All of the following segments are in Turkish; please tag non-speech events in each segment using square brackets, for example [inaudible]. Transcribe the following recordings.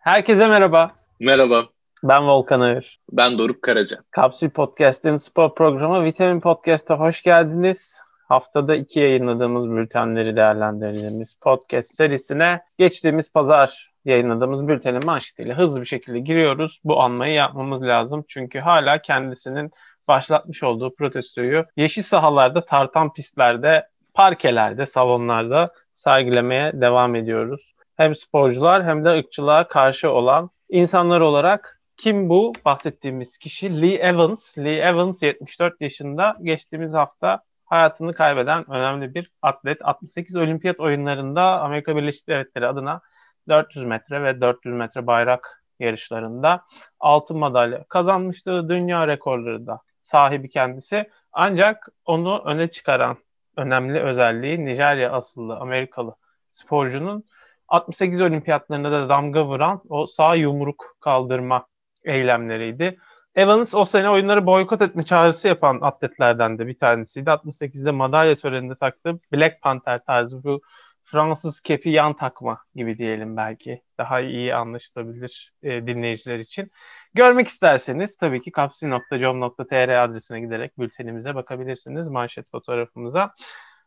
Herkese merhaba. Merhaba. Ben Volkan Ağır. Ben Doruk Karaca. Kapsül Podcast'in spor programı Vitamin Podcast'a hoş geldiniz. Haftada iki yayınladığımız bültenleri değerlendirdiğimiz podcast serisine geçtiğimiz pazar yayınladığımız bültenin manşetiyle hızlı bir şekilde giriyoruz. Bu anmayı yapmamız lazım. Çünkü hala kendisinin başlatmış olduğu protestoyu yeşil sahalarda, tartan pistlerde, parkelerde, salonlarda sergilemeye devam ediyoruz. Hem sporcular hem de ırkçılığa karşı olan insanlar olarak kim bu bahsettiğimiz kişi? Lee Evans. Lee Evans 74 yaşında geçtiğimiz hafta hayatını kaybeden önemli bir atlet. 68 olimpiyat oyunlarında Amerika Birleşik Devletleri adına 400 metre ve 400 metre bayrak yarışlarında altın madalya kazanmıştı. Dünya rekorları da sahibi kendisi. Ancak onu öne çıkaran önemli özelliği Nijerya asıllı Amerikalı sporcunun 68 olimpiyatlarında da damga vuran o sağ yumruk kaldırma eylemleriydi. Evans o sene oyunları boykot etme çağrısı yapan atletlerden de bir tanesiydi. 68'de madalya töreninde taktığı Black Panther tarzı bu Fransız kepi yan takma gibi diyelim belki. Daha iyi anlaşılabilir e, dinleyiciler için. Görmek isterseniz tabii ki kapsül.com.tr adresine giderek bültenimize bakabilirsiniz. Manşet fotoğrafımıza.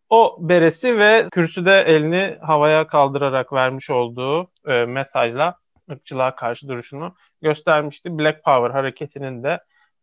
O beresi ve kürsüde elini havaya kaldırarak vermiş olduğu e, mesajla ırkçılığa karşı duruşunu göstermişti. Black Power hareketinin de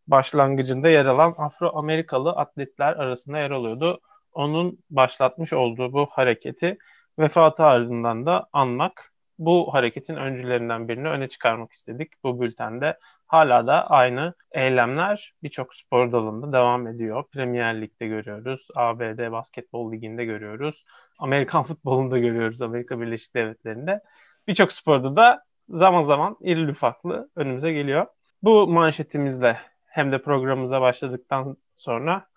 başlangıcında yer alan Afro-Amerikalı atletler arasında yer alıyordu. Onun başlatmış olduğu bu hareketi vefatı ardından da anmak, bu hareketin öncülerinden birini öne çıkarmak istedik bu bültende. Hala da aynı eylemler birçok spor dalında devam ediyor. Premier Lig'de görüyoruz, ABD Basketbol Ligi'nde görüyoruz, Amerikan [laughs] futbolunda görüyoruz, Amerika Birleşik Devletleri'nde. Birçok sporda da zaman zaman irili ufaklı önümüze geliyor. Bu manşetimizle hem de programımıza başladıktan sonra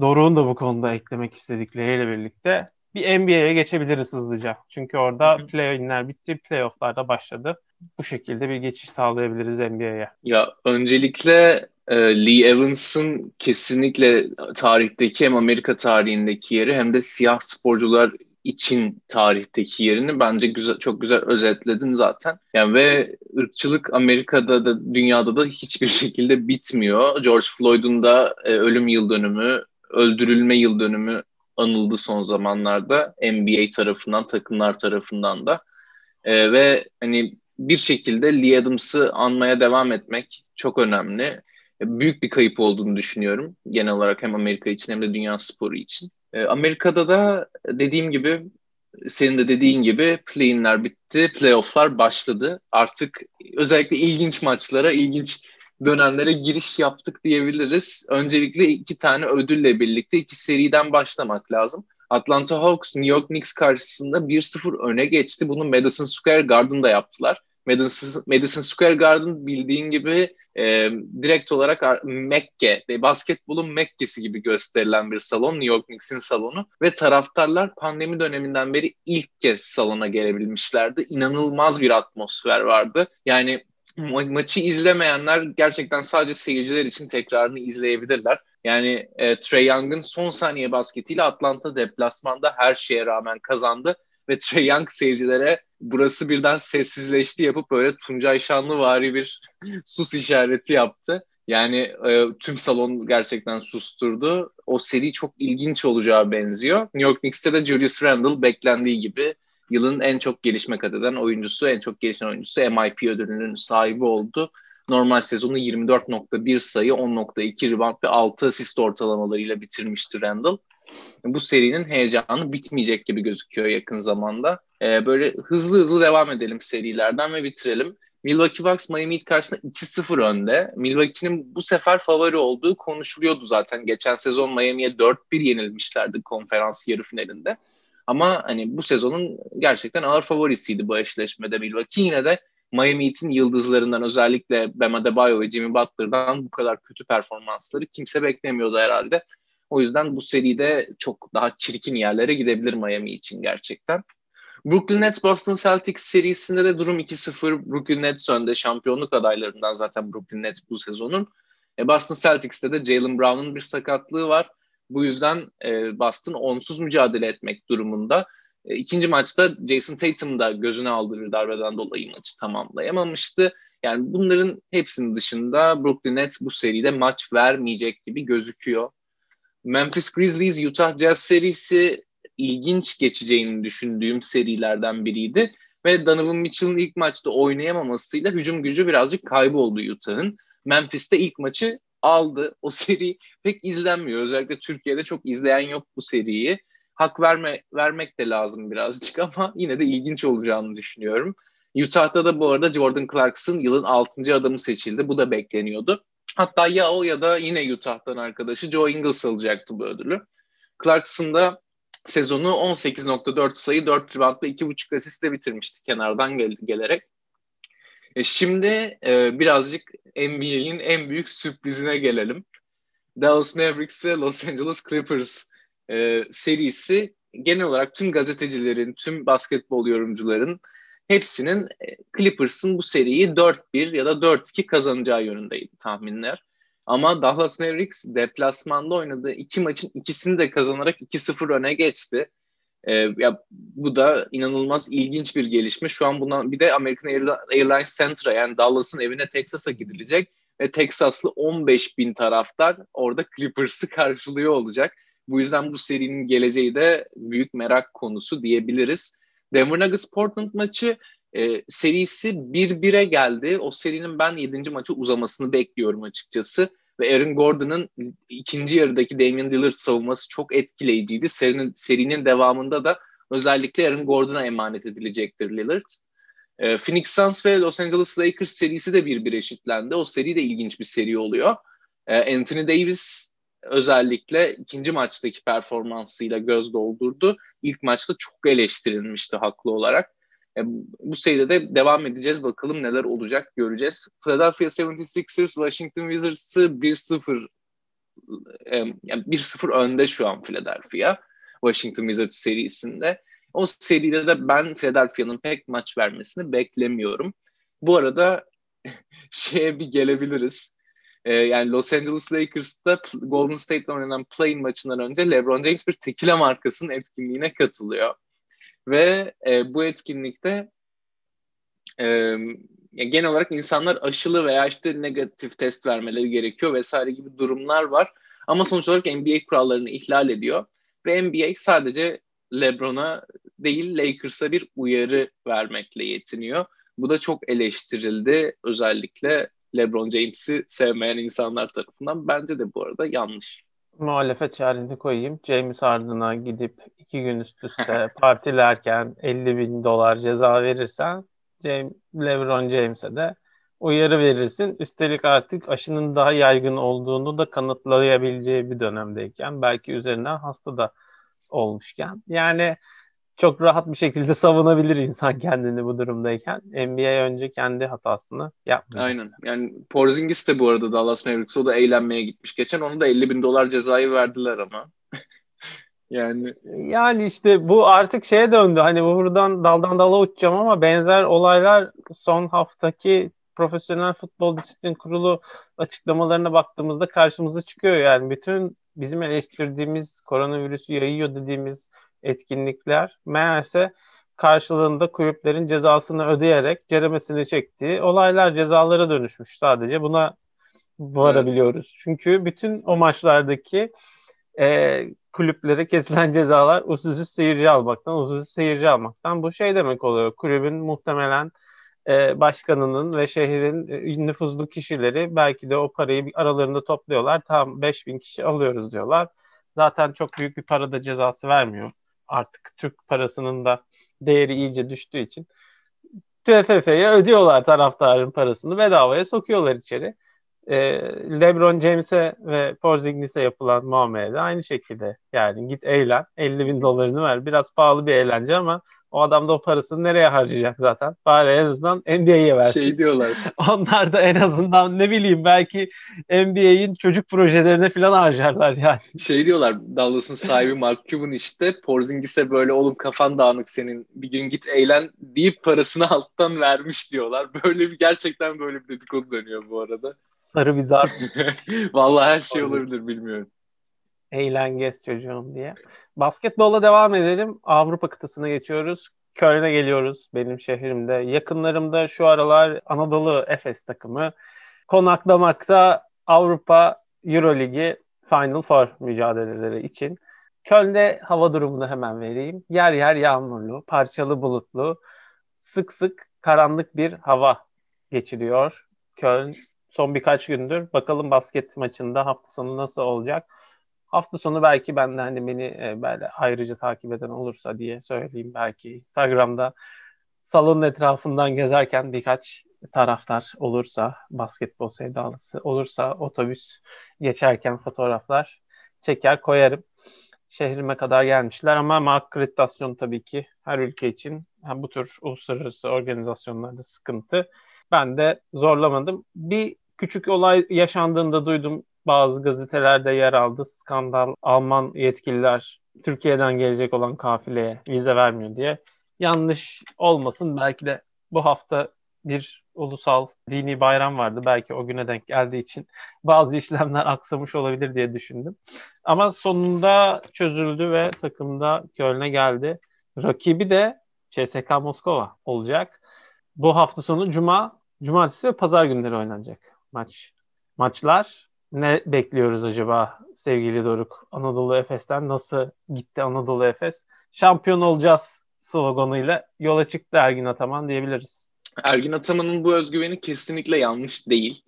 Doruk'un da bu konuda eklemek istedikleriyle birlikte bir NBA'ye geçebiliriz hızlıca. Çünkü orada play-in'ler bitti, playoff'lar başladı. Bu şekilde bir geçiş sağlayabiliriz NBA'ye. Ya öncelikle e, Lee Evans'ın kesinlikle tarihteki hem Amerika tarihindeki yeri hem de siyah sporcular için tarihteki yerini bence güzel çok güzel özetledin zaten. Yani ve ırkçılık Amerika'da da dünyada da hiçbir [laughs] şekilde bitmiyor. George Floyd'un da e, ölüm yıl dönümü, öldürülme yıl dönümü anıldı son zamanlarda NBA tarafından, takımlar tarafından da. E, ve hani bir şekilde Lee Adams'ı anmaya devam etmek çok önemli. Büyük bir kayıp olduğunu düşünüyorum genel olarak hem Amerika için hem de dünya sporu için. E, Amerika'da da dediğim gibi senin de dediğin gibi play-inler bitti, playofflar başladı. Artık özellikle ilginç maçlara, ilginç dönemlere giriş yaptık diyebiliriz. Öncelikle iki tane ödülle birlikte iki seriden başlamak lazım. Atlanta Hawks New York Knicks karşısında 1-0 öne geçti. Bunu Madison Square Garden'da yaptılar. Madison, Madison Square Garden bildiğin gibi e, direkt olarak Mekke, basketbolun Mekke'si gibi gösterilen bir salon. New York Knicks'in salonu. Ve taraftarlar pandemi döneminden beri ilk kez salona gelebilmişlerdi. İnanılmaz bir atmosfer vardı. Yani ma- maçı izlemeyenler gerçekten sadece seyirciler için tekrarını izleyebilirler. Yani e, Trey Young'ın son saniye basketiyle Atlanta deplasmanda her şeye rağmen kazandı ve Trey Young seyircilere burası birden sessizleşti yapıp böyle Tuncay Şanlı vari bir [laughs] sus işareti yaptı. Yani e, tüm salon gerçekten susturdu. O seri çok ilginç olacağı benziyor. New York Knicks'te de Julius Randle beklendiği gibi yılın en çok gelişme kat eden oyuncusu, en çok gelişen oyuncusu MIP ödülünün sahibi oldu. Normal sezonu 24.1 sayı, 10.2 rebound ve 6 asist ortalamalarıyla bitirmişti Randle. Bu serinin heyecanı bitmeyecek gibi gözüküyor yakın zamanda. Ee, böyle hızlı hızlı devam edelim serilerden ve bitirelim. Milwaukee Bucks Miami Heat karşısında 2-0 önde. Milwaukee'nin bu sefer favori olduğu konuşuluyordu zaten. Geçen sezon Miami'ye 4-1 yenilmişlerdi konferans yarı finalinde. Ama hani bu sezonun gerçekten ağır favorisiydi bu eşleşmede Milwaukee. Yine de Miami Heat'in yıldızlarından özellikle Bam Adebayo ve Jimmy Butler'dan bu kadar kötü performansları kimse beklemiyordu herhalde. O yüzden bu seride çok daha çirkin yerlere gidebilir Miami için gerçekten. Brooklyn Nets Boston Celtics serisinde de durum 2-0. Brooklyn Nets önde şampiyonluk adaylarından zaten Brooklyn Nets bu sezonun. E, Boston Celtics'te de Jalen Brown'un bir sakatlığı var. Bu yüzden e, Boston onsuz mücadele etmek durumunda. E, ikinci maçta Jason Tatum da gözüne aldığı bir darbeden dolayı maçı tamamlayamamıştı. Yani bunların hepsinin dışında Brooklyn Nets bu seride maç vermeyecek gibi gözüküyor. Memphis Grizzlies Utah Jazz serisi ilginç geçeceğini düşündüğüm serilerden biriydi. Ve Donovan Mitchell'ın ilk maçta oynayamamasıyla hücum gücü birazcık kayboldu Utah'ın. Memphis'te ilk maçı aldı. O seri pek izlenmiyor. Özellikle Türkiye'de çok izleyen yok bu seriyi. Hak verme, vermek de lazım birazcık [laughs] ama yine de ilginç olacağını düşünüyorum. Utah'ta da bu arada Jordan Clarkson yılın 6. adamı seçildi. Bu da bekleniyordu. Hatta ya o ya da yine Utah'tan arkadaşı Joe Ingles alacaktı bu ödülü. Clarkson da sezonu 18.4 sayı, 4 rebound ve 2.5 asistle bitirmişti kenardan gel- gelerek. E şimdi e, birazcık NBA'in en büyük sürprizine gelelim. Dallas Mavericks ve Los Angeles Clippers e, serisi genel olarak tüm gazetecilerin, tüm basketbol yorumcuların hepsinin e, Clippers'ın bu seriyi 4-1 ya da 4-2 kazanacağı yönündeydi tahminler. Ama Dallas Mavericks deplasmanda oynadığı iki maçın ikisini de kazanarak 2-0 öne geçti. Ee, ya bu da inanılmaz ilginç bir gelişme. Şu an bundan bir de American Airlines Center'a yani Dallas'ın evine Texas'a gidilecek ve Texaslı 15 bin taraftar orada Clippers'ı karşılıyor olacak. Bu yüzden bu serinin geleceği de büyük merak konusu diyebiliriz. Denver Nuggets Portland maçı e, serisi 1-1'e geldi. O serinin ben 7. maçı uzamasını bekliyorum açıkçası. Ve Aaron Gordon'ın ikinci yarıdaki Damian Lillard savunması çok etkileyiciydi. Serinin, serinin devamında da özellikle Aaron Gordon'a emanet edilecektir Lillard. E, Phoenix Suns ve Los Angeles Lakers serisi de bir bir eşitlendi. O seri de ilginç bir seri oluyor. E, Anthony Davis özellikle ikinci maçtaki performansıyla göz doldurdu. İlk maçta çok eleştirilmişti haklı olarak. E, bu seride de devam edeceğiz. Bakalım neler olacak göreceğiz. Philadelphia 76ers Washington Wizards'ı 1-0 e, yani 1-0 önde şu an Philadelphia. Washington Wizards serisinde. O seride de ben Philadelphia'nın pek maç vermesini beklemiyorum. Bu arada [laughs] şeye bir gelebiliriz. Ee, yani Los Angeles Lakers'ta Golden State'le oynanan play maçından önce LeBron James bir tekila markasının etkinliğine katılıyor. Ve e, bu etkinlikte e, yani genel olarak insanlar aşılı veya işte negatif test vermeleri gerekiyor vesaire gibi durumlar var. Ama sonuç olarak NBA kurallarını ihlal ediyor. Ve NBA sadece LeBron'a değil Lakers'a bir uyarı vermekle yetiniyor. Bu da çok eleştirildi özellikle LeBron James'i sevmeyen insanlar tarafından. Bence de bu arada yanlış. Muhalefet çaresini koyayım. James Harden'a gidip iki gün üst üste [laughs] partilerken 50 bin dolar ceza verirsen James, LeBron James'e de uyarı verirsin. Üstelik artık aşının daha yaygın olduğunu da kanıtlayabileceği bir dönemdeyken belki üzerinden hasta da olmuşken. Yani çok rahat bir şekilde savunabilir insan kendini bu durumdayken. NBA önce kendi hatasını yapmıyor. Aynen. Yani Porzingis de bu arada Dallas Mavericks o da eğlenmeye gitmiş. Geçen onu da 50 bin dolar cezayı verdiler ama. [laughs] yani yani işte bu artık şeye döndü. Hani buradan daldan dala uçacağım ama benzer olaylar son haftaki Profesyonel Futbol Disiplin Kurulu açıklamalarına baktığımızda karşımıza çıkıyor. Yani bütün bizim eleştirdiğimiz koronavirüsü yayıyor dediğimiz etkinlikler meğerse karşılığında kulüplerin cezasını ödeyerek ceremesini çektiği olaylar cezalara dönüşmüş sadece. Buna varabiliyoruz. Evet. Çünkü bütün o maçlardaki e, kulüplere kesilen cezalar usulsüz seyirci almaktan, usulsüz seyirci almaktan. Bu şey demek oluyor. Kulübün muhtemelen e, başkanının ve şehrin e, nüfuzlu kişileri belki de o parayı aralarında topluyorlar. Tam 5000 kişi alıyoruz diyorlar. Zaten çok büyük bir para da cezası vermiyor artık Türk parasının da değeri iyice düştüğü için TFF'ye ödüyorlar taraftarın parasını bedavaya sokuyorlar içeri. Ee, LeBron James'e ve Porzingis'e yapılan muamele de aynı şekilde. Yani git eğlen 50 bin dolarını ver. Biraz pahalı bir eğlence ama o adam da o parasını nereye harcayacak zaten? Bari en azından NBA'ye versin. Şey diyorlar. [laughs] Onlar da en azından ne bileyim belki NBA'in çocuk projelerine falan harcarlar yani. Şey diyorlar Dallas'ın sahibi Mark Cuban işte Porzingis'e böyle oğlum kafan dağınık senin bir gün git eğlen deyip parasını [laughs] alttan vermiş diyorlar. Böyle bir gerçekten böyle bir dedikodu dönüyor bu arada. Sarı bir zar. [laughs] Vallahi her şey olabilir bilmiyorum. Eğlengez çocuğum diye. Basketbolla devam edelim. Avrupa kıtasına geçiyoruz. Köln'e geliyoruz benim şehrimde. Yakınlarımda şu aralar Anadolu Efes takımı konaklamakta Avrupa Euroligi Final Four mücadeleleri için. Köln'de hava durumunu hemen vereyim. Yer yer yağmurlu, parçalı bulutlu, sık sık karanlık bir hava geçiriyor. Köln son birkaç gündür. Bakalım basket maçında hafta sonu nasıl olacak? Hafta sonu belki ben de hani beni e, böyle ayrıca takip eden olursa diye söyleyeyim belki Instagram'da salonun etrafından gezerken birkaç taraftar olursa, basketbol sevdalısı olursa otobüs geçerken fotoğraflar çeker koyarım. Şehrime kadar gelmişler ama akreditasyon tabii ki her ülke için hem bu tür uluslararası organizasyonlarda sıkıntı. Ben de zorlamadım. Bir küçük olay yaşandığında duydum bazı gazetelerde yer aldı. Skandal Alman yetkililer Türkiye'den gelecek olan kafileye vize vermiyor diye. Yanlış olmasın belki de bu hafta bir ulusal dini bayram vardı. Belki o güne denk geldiği için bazı işlemler aksamış olabilir diye düşündüm. Ama sonunda çözüldü ve takımda Köln'e geldi. Rakibi de CSK Moskova olacak. Bu hafta sonu Cuma, Cumartesi ve Pazar günleri oynanacak maç. Maçlar ne bekliyoruz acaba sevgili Doruk? Anadolu Efes'ten nasıl gitti Anadolu Efes? Şampiyon olacağız sloganıyla yola çıktı Ergin Ataman diyebiliriz. Ergin Ataman'ın bu özgüveni kesinlikle yanlış değil.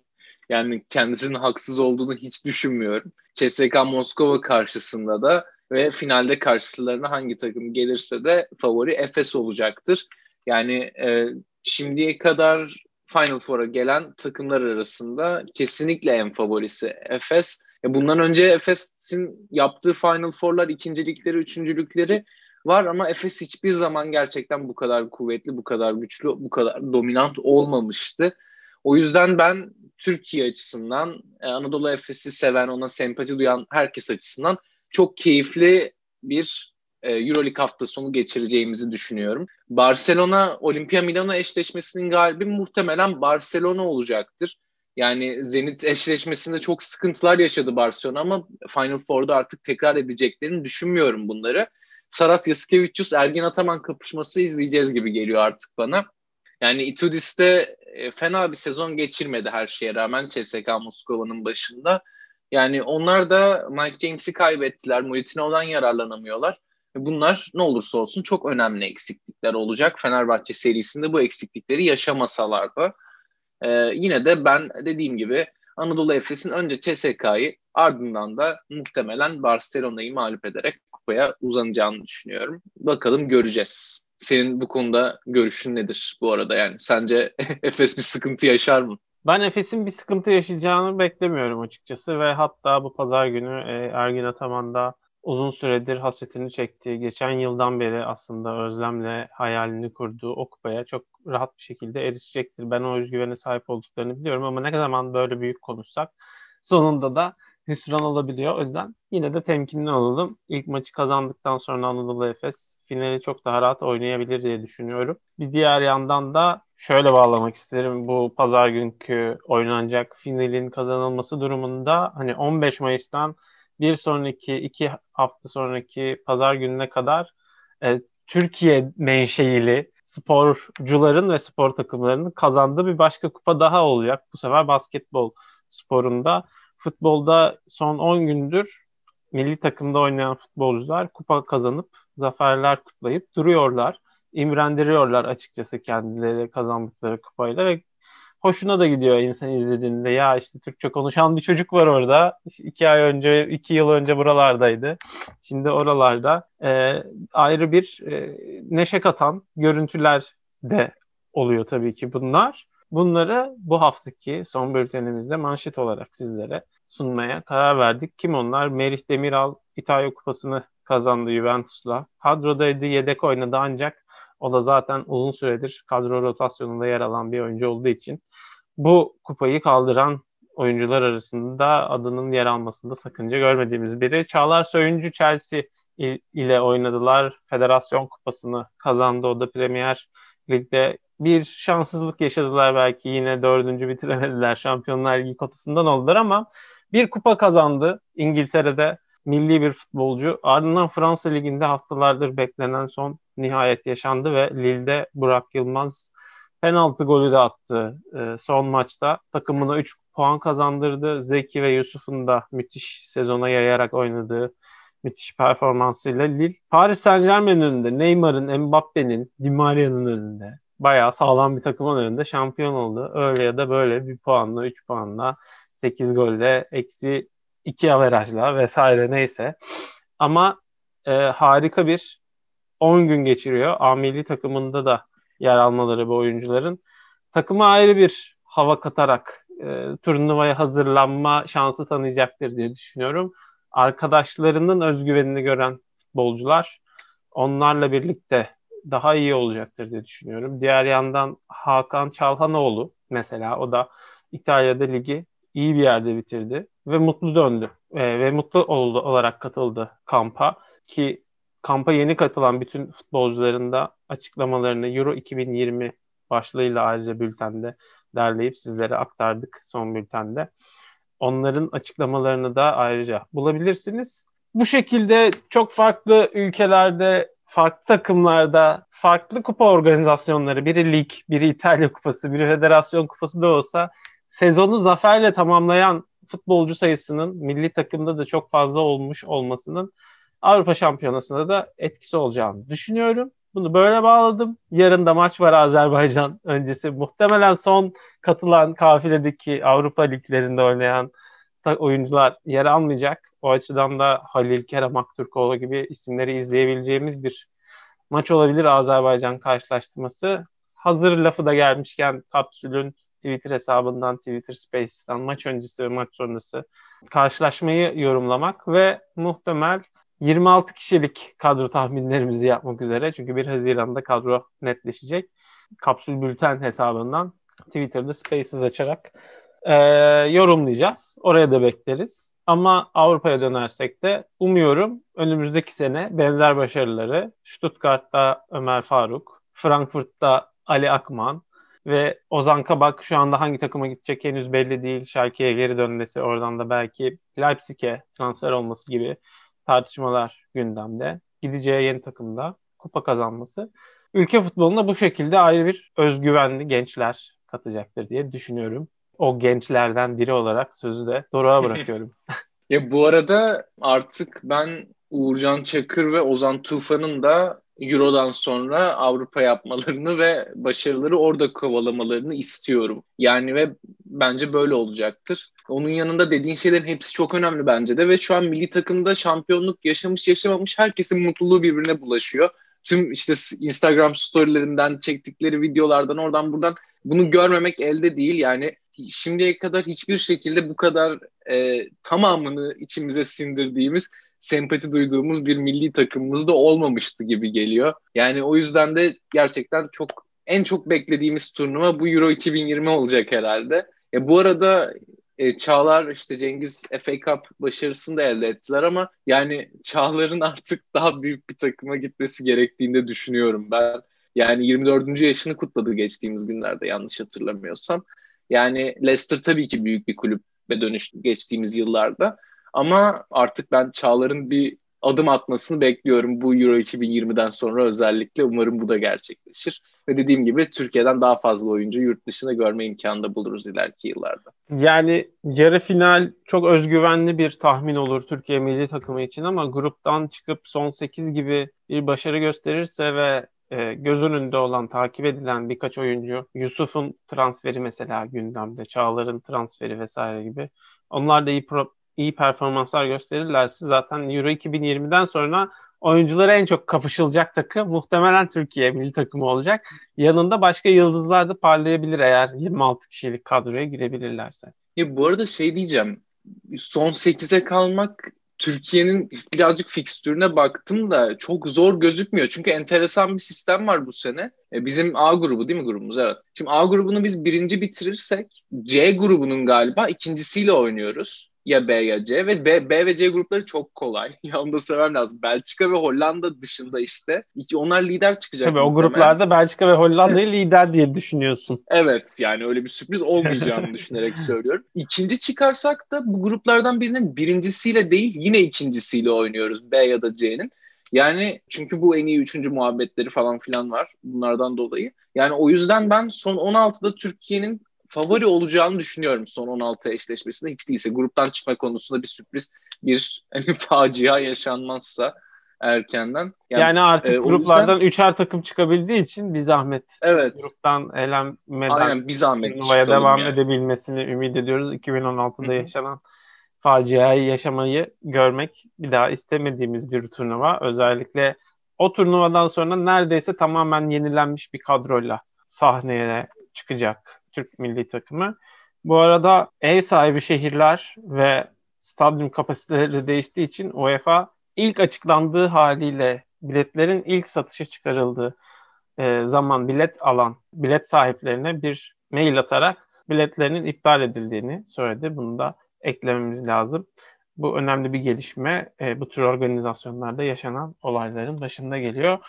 Yani kendisinin haksız olduğunu hiç düşünmüyorum. CSK Moskova karşısında da ve finalde karşılarına hangi takım gelirse de favori Efes olacaktır. Yani e, şimdiye kadar Final Four'a gelen takımlar arasında kesinlikle en favorisi Efes. E bundan önce Efes'in yaptığı Final Four'lar, ikincilikleri, üçüncülükleri var ama Efes hiçbir zaman gerçekten bu kadar kuvvetli, bu kadar güçlü, bu kadar dominant olmamıştı. O yüzden ben Türkiye açısından, e, Anadolu Efes'i seven, ona sempati duyan herkes açısından çok keyifli bir Euroleague hafta sonu geçireceğimizi düşünüyorum. Barcelona Olimpia Milano eşleşmesinin galibi muhtemelen Barcelona olacaktır. Yani Zenit eşleşmesinde çok sıkıntılar yaşadı Barcelona ama Final Four'da artık tekrar edeceklerini düşünmüyorum bunları. Saras Yasikevicius Ergin Ataman kapışması izleyeceğiz gibi geliyor artık bana. Yani Itudis'te e, fena bir sezon geçirmedi her şeye rağmen CSK Moskova'nın başında. Yani onlar da Mike James'i kaybettiler. Mulitinov'dan yararlanamıyorlar. Bunlar ne olursa olsun çok önemli eksiklikler olacak. Fenerbahçe serisinde bu eksiklikleri yaşamasalar da. Ee, yine de ben dediğim gibi Anadolu Efes'in önce CSK'yı ardından da muhtemelen Barcelona'yı mağlup ederek kupaya uzanacağını düşünüyorum. Bakalım göreceğiz. Senin bu konuda görüşün nedir bu arada yani? Sence [laughs] Efes bir sıkıntı yaşar mı? Ben Efes'in bir sıkıntı yaşayacağını beklemiyorum açıkçası ve hatta bu pazar günü e, Ergin Ataman da uzun süredir hasretini çektiği, geçen yıldan beri aslında özlemle hayalini kurduğu o kupaya çok rahat bir şekilde erişecektir. Ben o özgüvene sahip olduklarını biliyorum ama ne zaman böyle büyük konuşsak sonunda da hüsran olabiliyor. O yüzden yine de temkinli olalım. İlk maçı kazandıktan sonra Anadolu Efes finali çok daha rahat oynayabilir diye düşünüyorum. Bir diğer yandan da şöyle bağlamak isterim. Bu pazar günkü oynanacak finalin kazanılması durumunda hani 15 Mayıs'tan bir sonraki iki hafta sonraki pazar gününe kadar e, Türkiye menşeili sporcuların ve spor takımlarının kazandığı bir başka kupa daha olacak. Bu sefer basketbol sporunda. Futbolda son 10 gündür milli takımda oynayan futbolcular kupa kazanıp zaferler kutlayıp duruyorlar. İmrendiriyorlar açıkçası kendileri kazandıkları kupayla ve hoşuna da gidiyor insan izlediğinde. Ya işte Türkçe konuşan bir çocuk var orada. İki ay önce, iki yıl önce buralardaydı. Şimdi oralarda. E, ayrı bir e, neşe katan görüntüler de oluyor tabii ki bunlar. Bunları bu haftaki son bültenimizde manşet olarak sizlere sunmaya karar verdik. Kim onlar? Merih Demiral İtalya Kupası'nı kazandı Juventus'la. Kadrodaydı, yedek oynadı ancak o da zaten uzun süredir kadro rotasyonunda yer alan bir oyuncu olduğu için bu kupayı kaldıran oyuncular arasında adının yer almasında sakınca görmediğimiz biri. Çağlar Söyüncü Chelsea ile oynadılar. Federasyon kupasını kazandı. O da Premier Lig'de bir şanssızlık yaşadılar belki. Yine dördüncü bitiremediler. Şampiyonlar Ligi kotasından oldular ama bir kupa kazandı İngiltere'de. milli bir futbolcu. Ardından Fransa Ligi'nde haftalardır beklenen son nihayet yaşandı ve Lille'de Burak Yılmaz penaltı golü de attı e, son maçta. Takımına 3 puan kazandırdı. Zeki ve Yusuf'un da müthiş sezona yayarak oynadığı müthiş performansıyla Lille Paris Saint Germain'in önünde, Neymar'ın, Mbappe'nin, Di Maria'nın önünde bayağı sağlam bir takımın önünde şampiyon oldu. Öyle ya da böyle bir puanla, 3 puanla, 8 golle, eksi 2 averajla vesaire neyse. Ama e, harika bir 10 gün geçiriyor. A takımında da yer almaları bu oyuncuların. Takıma ayrı bir hava katarak e, turnuvaya hazırlanma şansı tanıyacaktır diye düşünüyorum. Arkadaşlarının özgüvenini gören futbolcular onlarla birlikte daha iyi olacaktır diye düşünüyorum. Diğer yandan Hakan Çalhanoğlu mesela o da İtalya'da ligi iyi bir yerde bitirdi ve mutlu döndü e, ve mutlu oldu olarak katıldı kampa ki kampa yeni katılan bütün futbolcuların da açıklamalarını Euro 2020 başlığıyla ayrıca bültende derleyip sizlere aktardık son bültende. Onların açıklamalarını da ayrıca bulabilirsiniz. Bu şekilde çok farklı ülkelerde, farklı takımlarda, farklı kupa organizasyonları, biri lig, biri İtalya kupası, biri federasyon kupası da olsa sezonu zaferle tamamlayan futbolcu sayısının milli takımda da çok fazla olmuş olmasının Avrupa Şampiyonası'nda da etkisi olacağını düşünüyorum. Bunu böyle bağladım. Yarın da maç var Azerbaycan öncesi. Muhtemelen son katılan kafiledeki Avrupa liglerinde oynayan oyuncular yer almayacak. O açıdan da Halil Kerem Aktürkoğlu gibi isimleri izleyebileceğimiz bir maç olabilir Azerbaycan karşılaştırması. Hazır lafı da gelmişken Kapsül'ün Twitter hesabından, Twitter Spaces'tan maç öncesi ve maç sonrası karşılaşmayı yorumlamak ve muhtemel 26 kişilik kadro tahminlerimizi yapmak üzere. Çünkü 1 Haziran'da kadro netleşecek. Kapsül Bülten hesabından Twitter'da Spaces açarak e, yorumlayacağız. Oraya da bekleriz. Ama Avrupa'ya dönersek de umuyorum önümüzdeki sene benzer başarıları Stuttgart'ta Ömer Faruk, Frankfurt'ta Ali Akman ve Ozan Kabak şu anda hangi takıma gidecek henüz belli değil. Schalke'ye geri dönmesi oradan da belki Leipzig'e transfer olması gibi tartışmalar gündemde. Gideceği yeni takımda kupa kazanması. Ülke futboluna bu şekilde ayrı bir özgüvenli gençler katacaktır diye düşünüyorum. O gençlerden biri olarak sözü de Doruk'a bırakıyorum. [laughs] ya bu arada artık ben Uğurcan Çakır ve Ozan Tufan'ın da Euro'dan sonra Avrupa yapmalarını ve başarıları orada kovalamalarını istiyorum. Yani ve bence böyle olacaktır. Onun yanında dediğin şeylerin hepsi çok önemli bence de ve şu an milli takımda şampiyonluk yaşamış yaşamamış herkesin mutluluğu birbirine bulaşıyor. Tüm işte Instagram storylerinden çektikleri videolardan oradan buradan bunu görmemek elde değil. Yani şimdiye kadar hiçbir şekilde bu kadar e, tamamını içimize sindirdiğimiz sempati duyduğumuz bir milli takımımız da olmamıştı gibi geliyor. Yani o yüzden de gerçekten çok en çok beklediğimiz turnuva bu Euro 2020 olacak herhalde. E, bu arada e, Çağlar işte Cengiz FA Cup başarısını da elde ettiler ama yani Çağlar'ın [laughs] artık daha büyük bir takıma gitmesi gerektiğini de düşünüyorum ben. Yani 24. yaşını kutladı geçtiğimiz günlerde yanlış hatırlamıyorsam. Yani Leicester tabii ki büyük bir kulüp ve dönüştü geçtiğimiz yıllarda. Ama artık ben Çağlar'ın bir adım atmasını bekliyorum bu Euro 2020'den sonra özellikle. Umarım bu da gerçekleşir. Ve dediğim gibi Türkiye'den daha fazla oyuncu yurt dışında görme imkanı da buluruz ileriki yıllarda. Yani yarı final çok özgüvenli bir tahmin olur Türkiye milli takımı için ama gruptan çıkıp son 8 gibi bir başarı gösterirse ve e, göz önünde olan, takip edilen birkaç oyuncu, Yusuf'un transferi mesela gündemde, Çağlar'ın transferi vesaire gibi. Onlar da iyi pro- iyi performanslar gösterirlerse zaten Euro 2020'den sonra oyuncuları en çok kapışılacak takım muhtemelen Türkiye milli takımı olacak. Yanında başka yıldızlar da parlayabilir eğer 26 kişilik kadroya girebilirlerse. Ya bu arada şey diyeceğim. Son 8'e kalmak Türkiye'nin birazcık fikstürüne baktım da çok zor gözükmüyor. Çünkü enteresan bir sistem var bu sene. E, bizim A grubu değil mi grubumuz? Evet. Şimdi A grubunu biz birinci bitirirsek C grubunun galiba ikincisiyle oynuyoruz. Ya B ya C ve B, B ve C grupları çok kolay. Ya [laughs] onu da söylemem lazım. Belçika ve Hollanda dışında işte onlar lider çıkacak. Tabii o gruplarda Belçika ve Hollanda'yı [laughs] lider diye düşünüyorsun. Evet yani öyle bir sürpriz olmayacağını [laughs] düşünerek söylüyorum. İkinci çıkarsak da bu gruplardan birinin birincisiyle değil yine ikincisiyle oynuyoruz B ya da C'nin. Yani çünkü bu en iyi üçüncü muhabbetleri falan filan var bunlardan dolayı. Yani o yüzden ben son 16'da Türkiye'nin favori olacağını düşünüyorum son 16 eşleşmesinde. Hiç değilse gruptan çıkma konusunda bir sürpriz, bir [laughs] hani, facia yaşanmazsa erkenden. Yani, yani artık e, gruplardan yüzden, üçer takım çıkabildiği için bir zahmet. Evet. Gruptan elenmeden Aynen, bir zahmet turnuvaya devam yani. edebilmesini ümit ediyoruz. 2016'da Hı-hı. yaşanan faciayı yaşamayı görmek bir daha istemediğimiz bir turnuva. Özellikle o turnuvadan sonra neredeyse tamamen yenilenmiş bir kadroyla sahneye çıkacak Türk milli takımı. Bu arada ev sahibi şehirler ve stadyum kapasiteleri değiştiği için UEFA ilk açıklandığı haliyle biletlerin ilk satışa çıkarıldığı e, zaman bilet alan bilet sahiplerine bir mail atarak biletlerinin iptal edildiğini söyledi. Bunu da eklememiz lazım. Bu önemli bir gelişme. E, bu tür organizasyonlarda yaşanan olayların başında geliyor.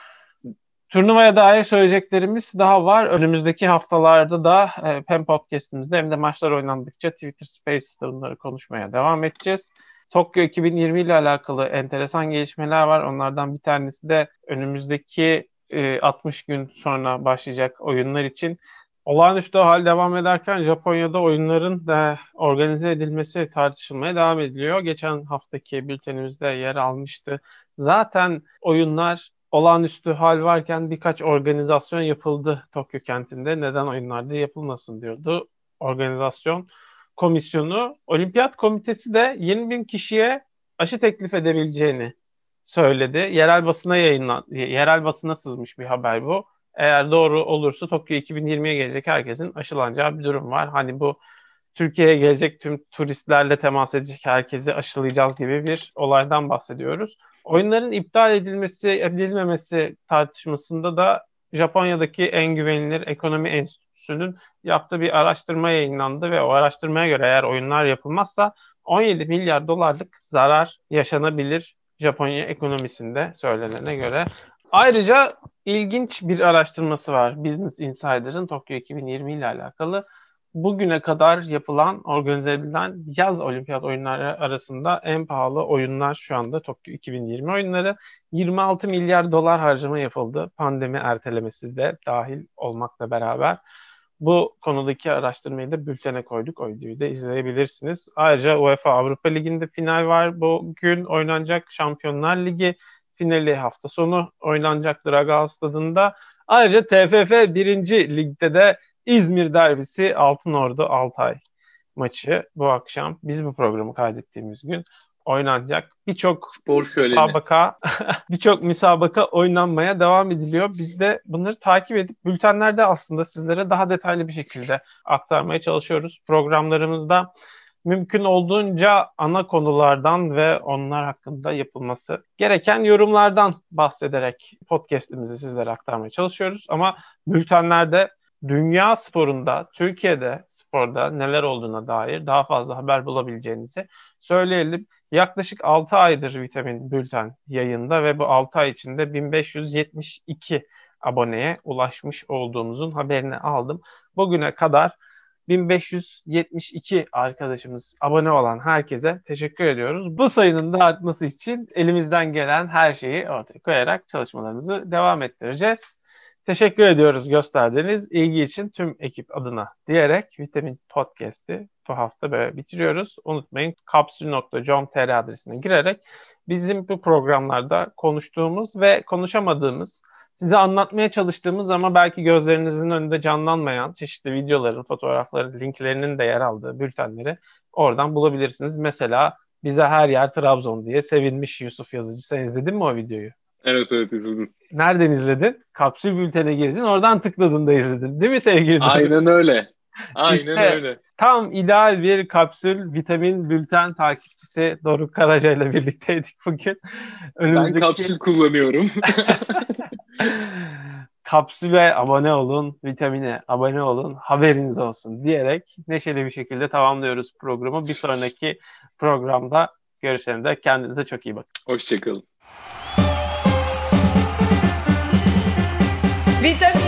Turnuvaya dair söyleyeceklerimiz daha var. Önümüzdeki haftalarda da e, hem podcastimizde hem de maçlar oynandıkça Twitter Space'de bunları konuşmaya devam edeceğiz. Tokyo 2020 ile alakalı enteresan gelişmeler var. Onlardan bir tanesi de önümüzdeki e, 60 gün sonra başlayacak oyunlar için olağanüstü hal devam ederken Japonya'da oyunların da organize edilmesi tartışılmaya devam ediliyor. Geçen haftaki bültenimizde yer almıştı. Zaten oyunlar olağanüstü hal varken birkaç organizasyon yapıldı Tokyo kentinde. Neden oyunlarda yapılmasın diyordu organizasyon komisyonu. Olimpiyat komitesi de 20 bin kişiye aşı teklif edebileceğini söyledi. Yerel basına yayınlan, yerel basına sızmış bir haber bu. Eğer doğru olursa Tokyo 2020'ye gelecek herkesin aşılanacağı bir durum var. Hani bu Türkiye'ye gelecek tüm turistlerle temas edecek herkesi aşılayacağız gibi bir olaydan bahsediyoruz. Oyunların iptal edilmesi, edilmemesi tartışmasında da Japonya'daki en güvenilir ekonomi enstitüsünün yaptığı bir araştırma yayınlandı ve o araştırmaya göre eğer oyunlar yapılmazsa 17 milyar dolarlık zarar yaşanabilir Japonya ekonomisinde söylenene göre. Ayrıca ilginç bir araştırması var Business Insider'ın Tokyo 2020 ile alakalı bugüne kadar yapılan, organize edilen yaz olimpiyat oyunları arasında en pahalı oyunlar şu anda Tokyo 2020 oyunları. 26 milyar dolar harcama yapıldı. Pandemi ertelemesi de dahil olmakla beraber. Bu konudaki araştırmayı da bültene koyduk. O videoyu da izleyebilirsiniz. Ayrıca UEFA Avrupa Ligi'nde final var. Bugün oynanacak Şampiyonlar Ligi finali hafta sonu oynanacaktır Aga Stadında. Ayrıca TFF 1. Lig'de de İzmir derbisi Altınordu Altay maçı bu akşam biz bu programı kaydettiğimiz gün oynanacak. Birçok. Müsabaka, [laughs] birçok müsabaka oynanmaya devam ediliyor. Biz de bunları takip edip bültenlerde aslında sizlere daha detaylı bir şekilde aktarmaya çalışıyoruz. Programlarımızda mümkün olduğunca ana konulardan ve onlar hakkında yapılması gereken yorumlardan bahsederek podcast'imizi sizlere aktarmaya çalışıyoruz. Ama bültenlerde dünya sporunda, Türkiye'de sporda neler olduğuna dair daha fazla haber bulabileceğinizi söyleyelim. Yaklaşık 6 aydır vitamin bülten yayında ve bu 6 ay içinde 1572 aboneye ulaşmış olduğumuzun haberini aldım. Bugüne kadar 1572 arkadaşımız abone olan herkese teşekkür ediyoruz. Bu sayının da artması için elimizden gelen her şeyi ortaya koyarak çalışmalarımızı devam ettireceğiz. Teşekkür ediyoruz gösterdiğiniz ilgi için tüm ekip adına diyerek Vitamin Podcast'i bu hafta böyle bitiriyoruz. Unutmayın kapsül.com.tr adresine girerek bizim bu programlarda konuştuğumuz ve konuşamadığımız, size anlatmaya çalıştığımız ama belki gözlerinizin önünde canlanmayan çeşitli videoların, fotoğrafların, linklerinin de yer aldığı bültenleri oradan bulabilirsiniz. Mesela bize her yer Trabzon diye sevinmiş Yusuf Yazıcı. Sen izledin mi o videoyu? Evet evet izledim. Nereden izledin? Kapsül bültene girdin oradan tıkladın da izledin. Değil mi sevgili? Aynen öyle. Aynen işte, öyle. Tam ideal bir kapsül vitamin bülten takipçisi Doruk Karaca ile birlikteydik bugün. Önümüzdeki... Ben kapsül kullanıyorum. [laughs] kapsüle abone olun, vitamine abone olun, haberiniz olsun diyerek neşeli bir şekilde tamamlıyoruz programı. Bir sonraki programda görüşene de kendinize çok iyi bakın. Hoşçakalın. Vitamin